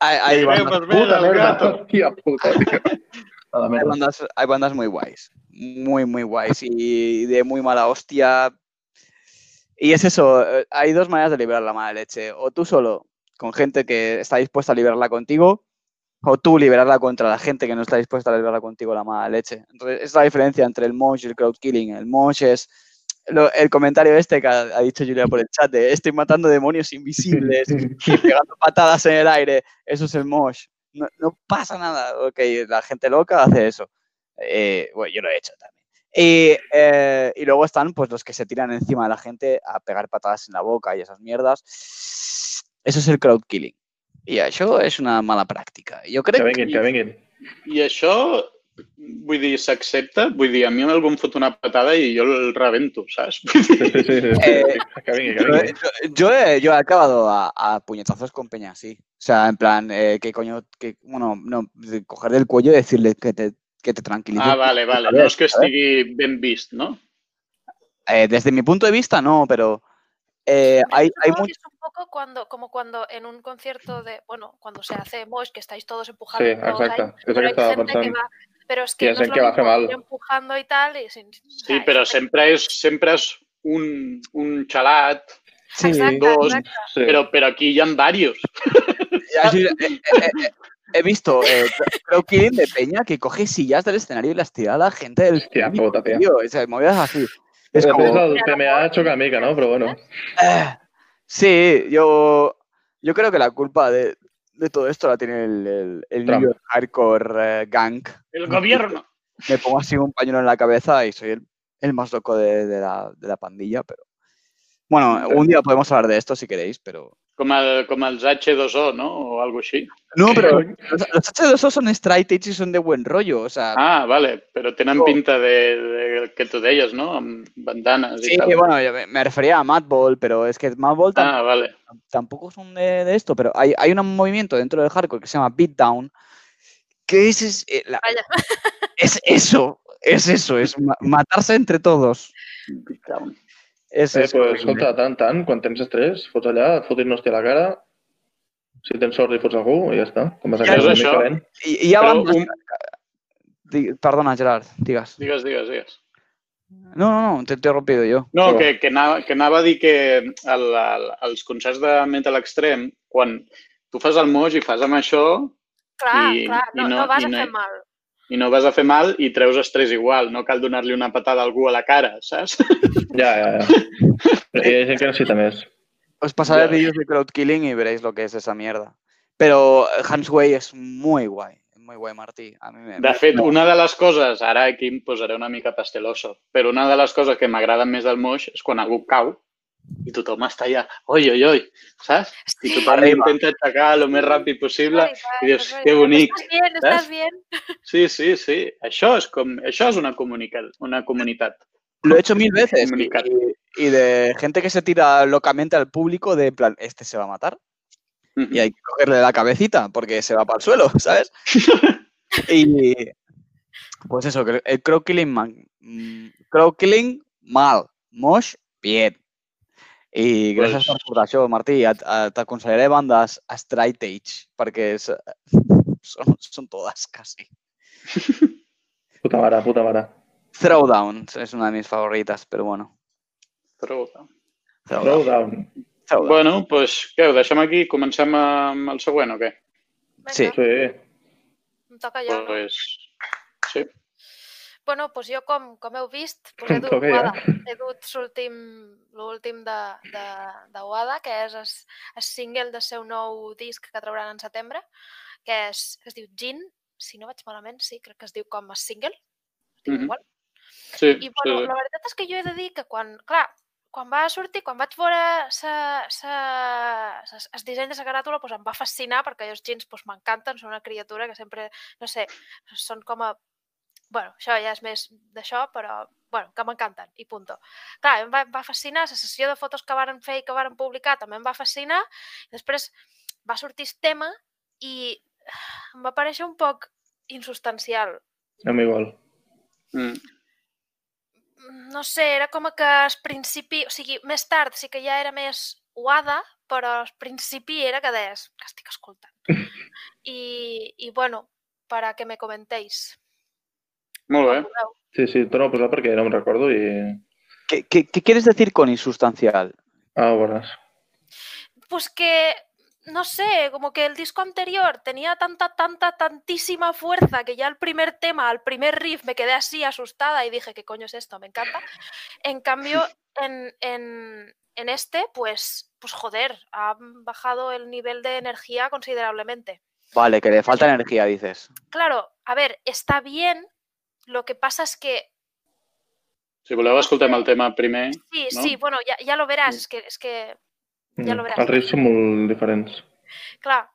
Hay, hay Venga, bandas, ve Puta al merda. gato. Tía puta, tío. *laughs* A la hay merda. bandas- hay bandas muy guays. Muy, muy guays. Y de muy mala hostia. Y es eso, eh, hay dos maneras de liberar la mala leche. O tú solo, con gente que está dispuesta a liberarla contigo, o tú liberarla contra la gente que no está dispuesta a liberarla contigo la mala leche. Entonces, es la diferencia entre el mosh y el crowd killing. El mosh es lo- el comentario este que ha, ha dicho Julia por el chat de estoy matando demonios invisibles y pegando patadas en el aire. Eso es el mosh. No, no pasa nada. Ok, la gente loca hace eso. Eh, bueno, yo lo he hecho también. Y, eh, y luego están pues los que se tiran encima de la gente a pegar patadas en la boca y esas mierdas. Eso es el crowd killing. I això és una mala pràctica. Jo Que crec vinguin, que vinguin. I això, vull dir, s'accepta? Vull dir, a mi algú em fot una patada i jo el rebento, saps? Sí, sí, sí. sí, sí. Eh, Que que Yo, yo- yo he, yo he acabado a, a puñetazos con Peña, sí. O sea, en plan, eh, que coño, que, bueno, no, coger del cuello y decirle que te, que te tranquilices. Ah, vale, vale. No és que estigui ben vist, no? Eh, desde mi punto de vista, no, pero eh, hay, hay mucho... que es un poco cuando, como cuando en un concierto de, bueno, cuando se hace mosh, que estáis todos Sí, empujando. pero que hay estava gente que pensant. va, pero es que ha no lo que va fer mal. empujando y tal. Y sin, Sí, però sempre és, sempre és un, un xalat, Sí, Exacte, dos, exacte. Sí. però, però aquí hi ha varios. *laughs* ya, sí, eh, eh, eh, he visto, eh, creo que de Peña que coge sillas del escenario y las tira a la gente del público, puta, tio. tío. O sea, movidas así. Es como, el PMA xoca una mica, no? Però bueno. Eh, sí, yo, yo creo que la culpa de, de todo esto la tiene el, el, el. New York Hardcore eh, Gang. El gobierno. Me pongo así un pañuelo en la cabeza y soy el, el más loco de, de la, de la pandilla, pero... Bueno, un día podemos hablar de esto si queréis, pero... Com, el, com els H2O, no? O algo així. No, pero los, los H2O son straight edge y son de buen rollo, o sea... Ah, vale, però tenen No. pinta de, de que tu deies, no? Amb bandanes i Sí, tal. bueno, yo me, refería a Madball, pero es que Madball tam- Ah, vale. tampoco son de, de esto, pero hay, hay un movimiento dentro del hardcore que se llama Beatdown, que es, es, eh, la- Vaya. es eso, es eso, es ma- matarse entre todos. Es, Eh, es pues, escolta, tant, tant, quan tens estrès, fots allà, et fotis un hòstia a la cara, si tens sort i fots algú i ja està. Com vas a Ja casa és això. Y, y ya Però van... un... Perdona, Gerard, digas. Digues, digues, digues. No, no, no, te, te he rompido yo. No, Però- que, que, anava, que anava a dir que el, el, els concerts de metal extrem, quan tu fas el moix i fas amb això Clar, I- clar, i no, no- no, vas i a no fer hi- mal. I no vas a fer mal i treus estrès igual. No cal donar-li una patada a algú a la cara, saps? *laughs* Ja, ja, ja. Però hi ha gent que necessita més. Os pasaré Ya. vídeos de crowd killing y veréis lo que es esa mierda. Pero Hans Way es muy guay, muy guay, Martí. A mí me, De fet, una de les coses, ara aquí em posaré una mica pasteloso, però una de les coses que m'agraden més del moix és quan algú cau i tothom està allà, oi, oi, oi, saps? I Sí, tothom Arriba. intenta aixecar el més ràpid possible. veritat, i dius, és que veritat. bonic, Estàs bien, estàs bien. Sí, sí, sí. Això és, com, això és una, comunica, una comunitat. Lo he hecho mil veces. Y, y- y de gente que se tira locamente al público de en plan, este se va a matar. Y hay que cogerle la cabecita porque se va para el suelo, *laughs* ¿sabes? *laughs* y pues eso, el crow killing, man- mm, crow killing mal, mosh bien. I gràcies Pues- per portar això, Martí. Et, et aconsellaré bandes straight edge, perquè és, *laughs* són, són totes, quasi. *laughs* Puta mare, puta mare. Throwdown és una de mis favorites, però bueno. Però... Throw down. Throwdown. Bueno, doncs pues, què, ho deixem aquí? Comencem amb el següent o què? Sí. Sí. em toca ja, no? Pues, sí. Bueno, doncs jo, com, com heu vist, doncs he dut, ja. Wada, he dut l'últim l'últim de, de, de Wada, que és el, el single del seu nou disc que trauran en setembre, que, és, que es diu Gin, si no vaig malament, sí, crec que es diu com a single, diu Mhm. igual. Sí, I bueno, sí. la veritat és que jo he de dir que quan, clar, quan va sortir, quan vaig veure sa, sa, sa, el disseny de la caràtula, doncs em va fascinar perquè els jeans doncs, m'encanten, són una criatura que sempre, no sé, són com a... bueno, això ja és més d'això, però bueno, que m'encanten, i punto. Clar, em va, em va fascinar, la sessió de fotos que varen fer i que varen publicar també em va fascinar, i després va sortir el tema i em va parèixer un poc insubstancial. A mi igual. Mm. no sé, era com que al principi, o sigui, més tard sí que ja era més uada, però al principi era que deies, que estic escoltant. *laughs* I, i bueno, para que me comentéis. Molt bé. Sí, sí, torno a posar perquè no me'n recordo i... ¿Qué, qué, qué quieres decir con insustancial? Ah, ho veuràs. Pues que, no sé, como que el disco anterior tenía tanta, tanta, tantísima fuerza que ya el primer tema, al primer riff, me quedé así asustada y dije, ¿qué coño es esto? Me encanta. En cambio, *laughs* en, en, en este, pues, pues joder, ha bajado el nivel de energía considerablemente. Vale, que le falta energía, dices. Claro, a ver, está bien, lo que pasa es que Si voleu, escoltem el tema primer. Sí, ¿no? sí, bueno, ya, ya lo verás, es que, es que, Ja lo Mm. veràs. Els riffs són molt diferents. clar,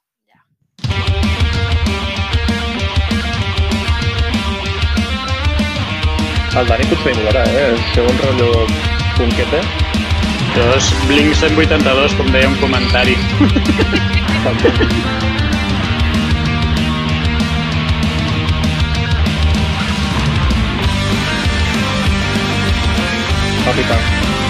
El Dani potser m'ho eh? El seu rotllo punqueta. Això és Blink 182, com deia un comentari. *laughs* *laughs* capital.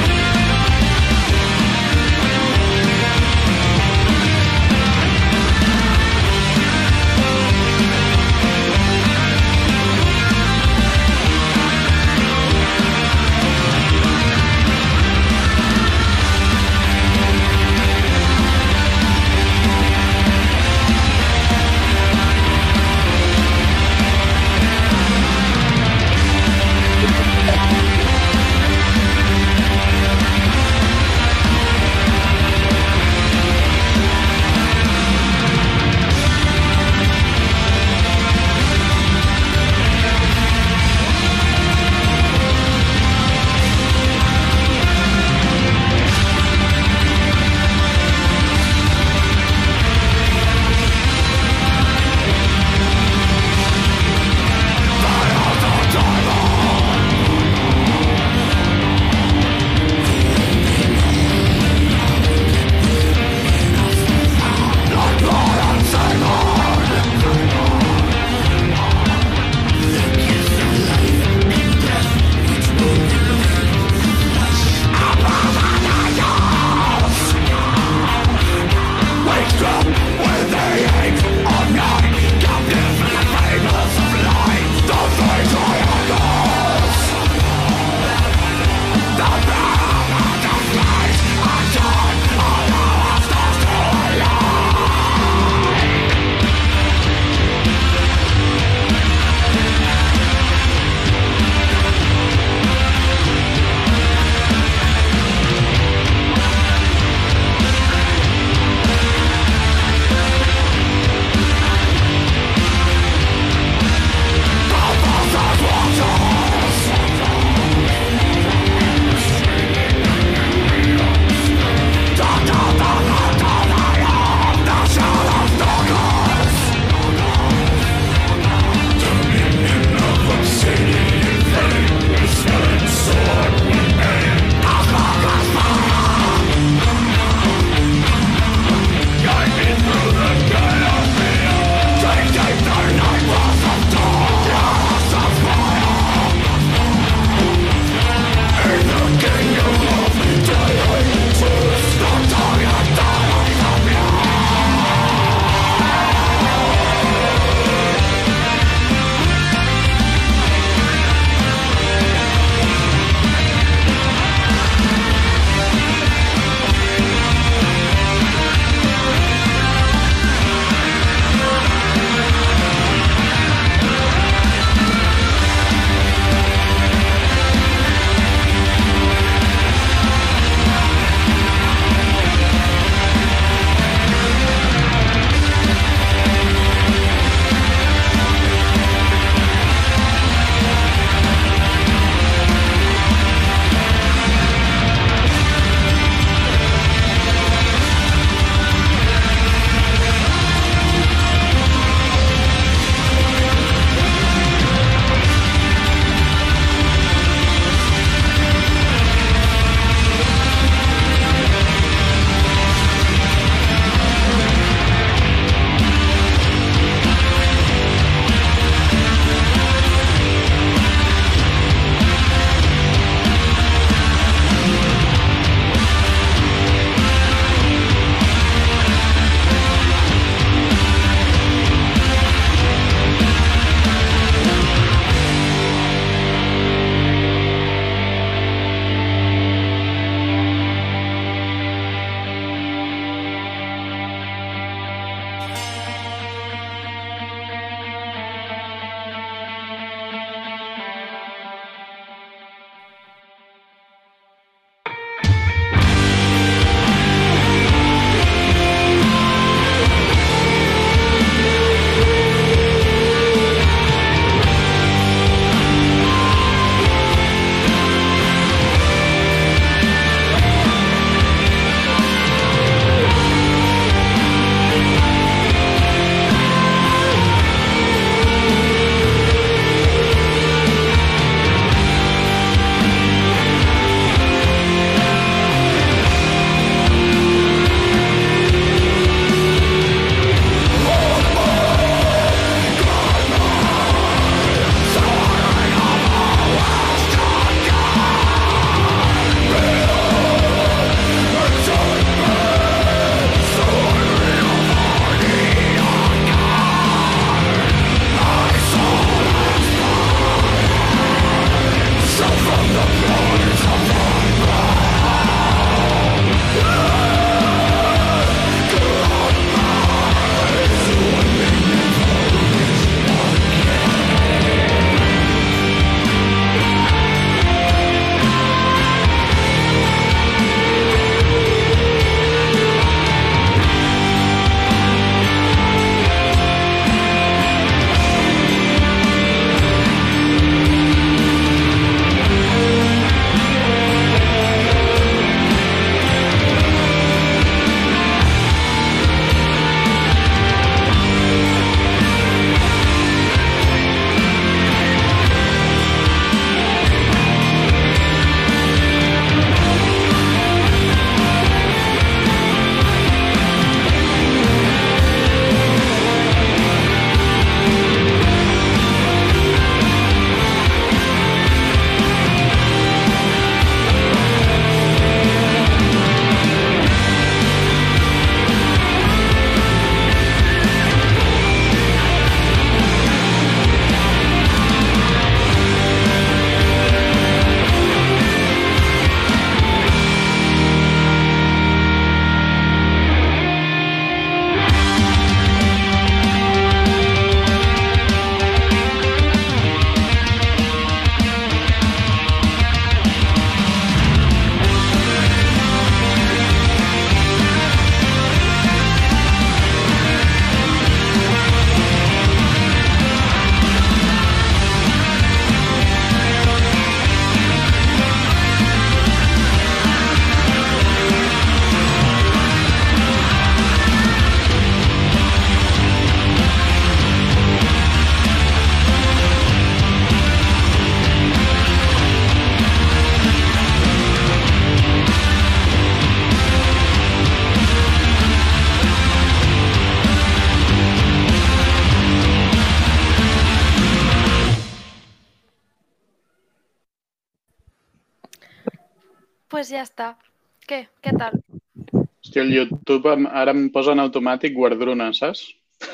El YouTube em- ara em posa en automàtic guardruna, saps?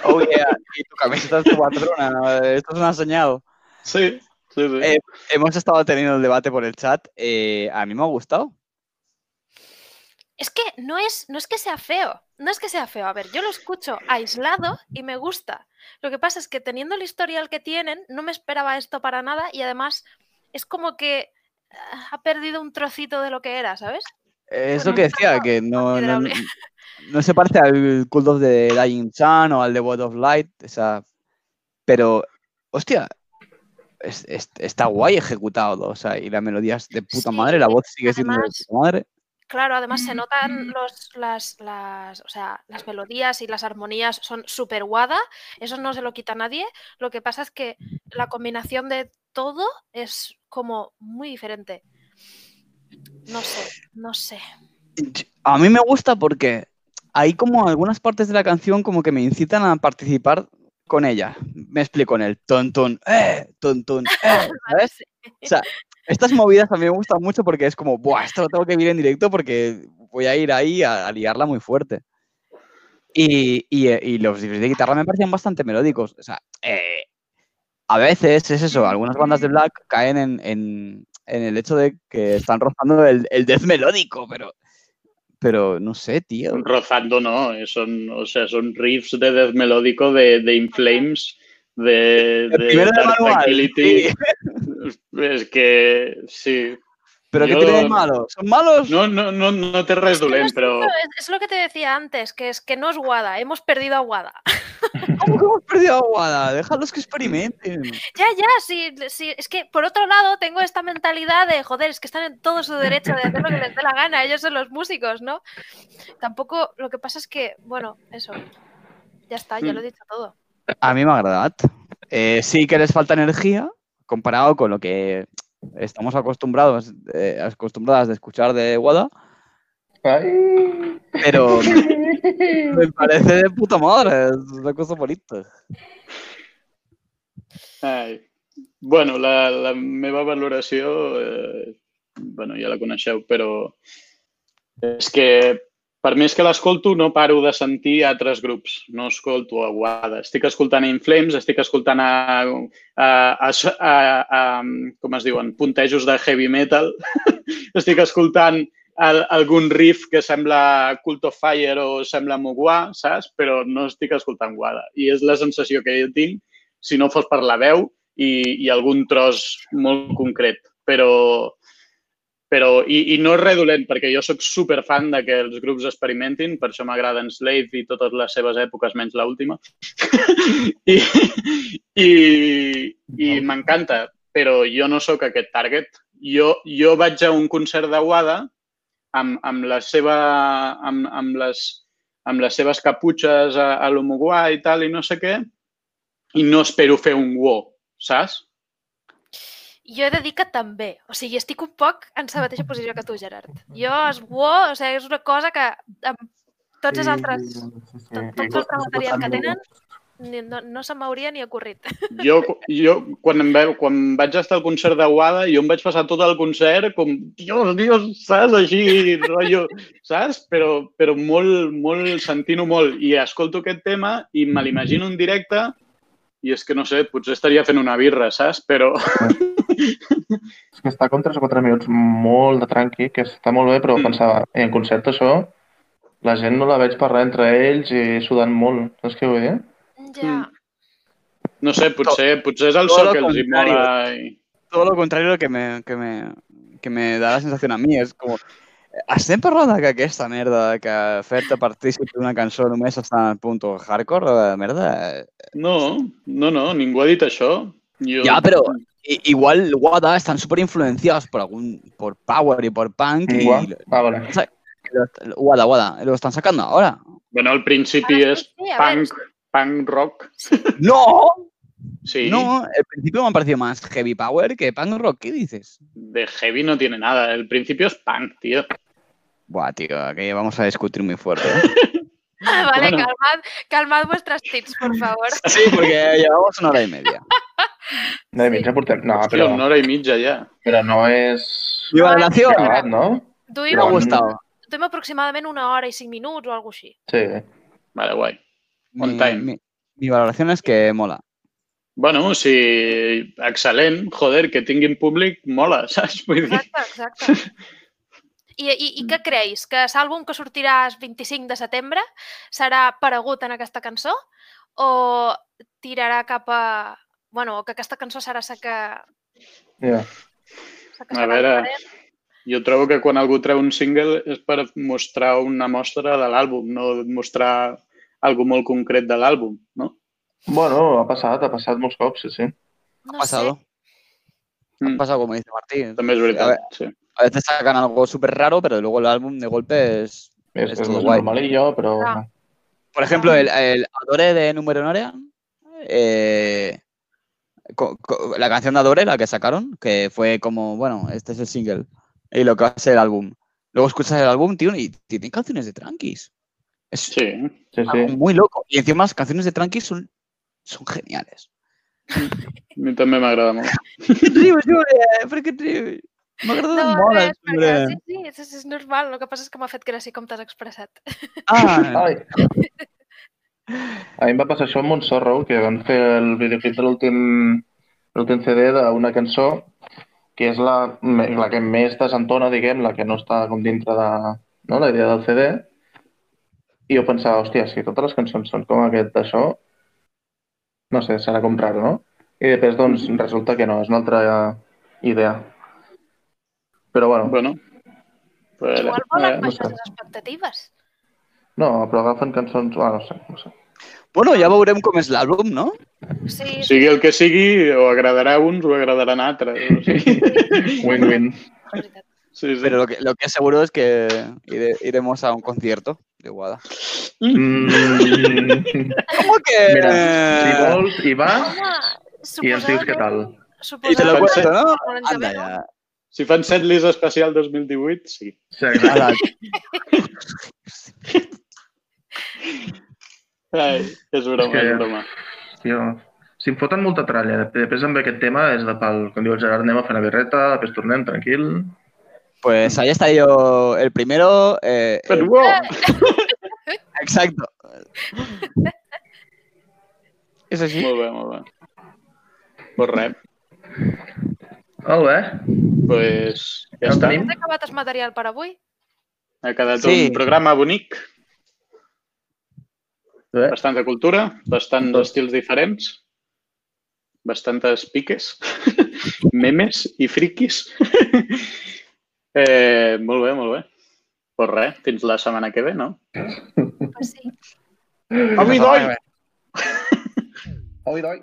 Oh, yeah. Y tu camiseta es tu patrona. Esto es una señal. Sí, sí, sí. Eh, hemos estado teniendo el debate por el chat. Eh, a mí me ha gustado. Es que no es, no es que sea feo, no es que sea feo. A ver, yo lo escucho aislado y me gusta. Lo que pasa es que teniendo el historial que tienen, no me esperaba esto para nada y además es como que ah, ha perdido un trocito de lo que era, ¿sabes? Eh, Es lo que decía, que no, no, *laughs* no se parece al Cult of the Dying Sun o al The World of Light. Esa... Pero, hostia, es- es- está guay ejecutado. O sea, y la melodía es de puta Sí, madre, la voz sigue siendo de puta madre. Claro, además se notan los, las, las, o sea, las melodías y las armonías son súper guada, eso no se lo quita nadie. Lo que pasa es que la combinación de todo es como muy diferente. No sé, no sé. A mí me gusta porque hay como algunas partes de la canción como que me incitan a participar con ella. Me explico en el ton ton, eh, ton ton, eh, *laughs* ¿sabes? O sea, estas movidas a mí me gustan mucho porque es como, buah, esto lo tengo que vivir en directo porque voy a ir ahí a, a liarla muy fuerte. Y, y, y los riffs de guitarra me parecían bastante melódicos. O sea, eh, a veces es eso, algunas bandas de black caen en, en- en el hecho de que están rozando el, el death melódico, pero, pero no sé, tío. Rozando no, eh, son, o sea, son riffs de death melódico de, de Inflames, de, de manual, Tranquility. sí. Es que sí. Pero ¿qué Yo- tiene de malo? ¿Son malos? No, no, no, no Es que no dolent, es lo que te decía antes, que es que no es Wada, hemos perdido a Wada. *laughs* ¿Cómo que hemos perdido a Wada? Déjalos que experimenten. Ya, ya, sí, sí, es que por otro lado tengo esta mentalidad de, joder, es que están en todo su derecho de hacer lo que les dé la gana, ellos son los músicos, ¿no? Tampoco, lo que pasa es que, bueno, eso, ya está, ya lo he dicho todo. A mí m'ha agradat. Eh, sí que les falta energía comparado con lo que estamos acostumbrados, eh, acostumbradas de escuchar de Wada, Ay. pero *laughs* me parece de puta madre, es una cosa bonita. Ai. Bueno, la, la meva valoració, eh, bueno, ja la coneixeu, però és que per més que l'escolto no paro de sentir altres grups. No escolto a Wada. Estic escoltant a Inflames, estic escoltant a, a, a, a, a com es diuen, puntejos de heavy metal. *laughs* estic escoltant al, algun riff que sembla Cult of Fire o sembla Mogwai, saps? Però no estic escoltant Wada. I és la sensació que jo tinc si no fos per la veu i, i algun tros molt concret. Però, però i, i no és res dolent, perquè jo sóc superfan de que els grups experimentin, per això m'agraden Slave i totes les seves èpoques, menys l'última. *laughs* I, i, i m'encanta, però jo no sóc aquest target. Jo, jo vaig a un concert de Wada amb, amb, la seva, amb, amb, les, amb les seves caputxes a, a l'Uruguai i tal, i no sé què, i no espero fer un wow, saps? Jo he de dir que també, o sigui, estic un poc en la mateixa posició que tu, Gerard. *laughs* Jo es wo, o sigui, és una cosa que amb tots els altres, tot, tots els materials que tenen, no, no se m'hauria ni ocorrit. *laughs* Jo, jo quan, em veu, quan vaig estar al concert de Wada, jo em vaig passar tot el concert com, Dios, Dios, saps? Així, rotllo, saps? Però, però molt, molt, sentint-ho molt. I escolto aquest tema i me l'imagino en directe i és que no sé, potser estaria fent una birra, saps? Però *laughs* És que està com 3 o 4 minuts molt de tranqui, que està molt bé, però Mm. pensava, en concert això, la gent no la veig parlar entre ells i sudant molt. Saps què vull dir? Ja. no sé, potser, potser és el so que els hi mola. I... Todo lo contrario de lo que me, que me, que me da la sensació a mi. És com... Estem parlant de que aquesta merda, que fer-te partícip d'una cançó només està al punt hardcore, de merda... No, no, no, ningú ha dit això. Jo... Ja, però igual Wada están súper influenciados por algún, por Power y por Punk y. Ah, Wada, Wada, lo están sacando ahora. Bueno, al principi Ara és sí, sí, a veure, punk, punk rock. *laughs* ¡No! Sí, No, al principio me ha parecido más Heavy Power que Punk Rock. ¿Qué dices? de heavy no tiene nada. El principio es punk, tío. Buah, tío, que vamos a discutir muy fuerte. ¿eh? *laughs* Vale, Bueno. calmad, calmad vuestras tits, por favor. Sí, porque llevamos una hora y media. *laughs* No, i mitja portem... No, Hòstia, però, una hora i mitja ja. però no és... Mi valoración. acabat, no? Duim, Me ha Bon. gustado. duim aproximadament una hora i cinc minuts o alguna així. Sí. Vale, guai. On Mi, time. mi, mi valoración es que mola. Bueno, sí, excel·lent. Joder, que tinguin públic mola, *laughs* saps? Vull dir, Exacte, exacte. I, i, I què creus? Que l'àlbum que sortirà el 25 de setembre serà paregut en aquesta cançó o tirarà cap a... Bueno, que aquesta cançó serà la que, Ja. que A veure, jo trobo que quan algú treu un single és per mostrar una mostra de l'àlbum, no mostrar algo molt concret de l'àlbum, no? Bueno, ha passat, ha passat molts cops, sí, sí. No Ha pasado. sé. Ha Mm, pasado como dice Martín. també és A veritat, ver, sí. a veces sacan algo súper raro, pero luego el álbum de golpe es... És, És és tot més guai. normalillo, però... Ah. Por ejemplo, el, el Adore de Número Norea, eh, la canción de Adore, la que sacaron, que fue como, bueno, este es el single y lo que va a ser el álbum. Luego escuchas el álbum, tío, y tiene canciones de tranquis. Es Sí, Sí, sí. muy loco. Y encima las canciones de tranquis son, son geniales. a mi també m'agrada molt. ¿Qué rius, Jure? ¿Por qué rius? M'agrada No, molt, res, perquè, sí, sí, és, és normal. El que passa és que m'ha fet gràcia com t'has expressat. Ah. *laughs* A mi em va passar això amb Montsorro, que van fer el videoclip de l'últim CD d'una cançó que és la, la que més desentona, diguem, la que no està com dintre de no, la idea del CD. I jo pensava, hòstia, si totes les cançons són com aquest d'això, no sé, serà com raro, no? I després, doncs, resulta que no, és una altra idea. Però, bueno, Bueno, pues, Igual eh, volen no baixar sé. les expectatives. no, però agafen cançons... Ah, no sé, no sé. Bueno, ja veurem com és l'àlbum, no? Sí, sí, sigui el que sigui, o agradarà a uns o agradaran a altres. O sigui, *laughs* Win-win. sí, sí. Pero lo que, lo que es seguro es que ire- iremos a un concierto de Guada. Mm, *laughs* ¿Cómo que? Mira, si vols, hi vas Home, i ens dius què tal. Y te lo cuento, ¿no? Anda ya. Si fan setlist especial 2018, sí. Sí, *laughs* exacte. Ai, és broma, És que- és broma. Tio, si em foten molta tralla, després amb aquest tema és de pal. Com diu el Gerard, anem a fer una birreta, després tornem, tranquil. Pues ahí está yo el primero. eh, Però, el- wow! *laughs* exacto. *laughs* Es así. Molt bé, molt bé. Pues res, Molt bé. pues ja ho està. Has acabat el material per avui? Ha quedat Sí. un programa bonic, Bé. bastant de cultura, bastants Tot. estils diferents, bastantes piques, *laughs* memes i friquis. *laughs* eh, molt bé, molt bé. Pues res, fins la setmana que ve, no? Pues sí. Avui, doi! Oi, doi.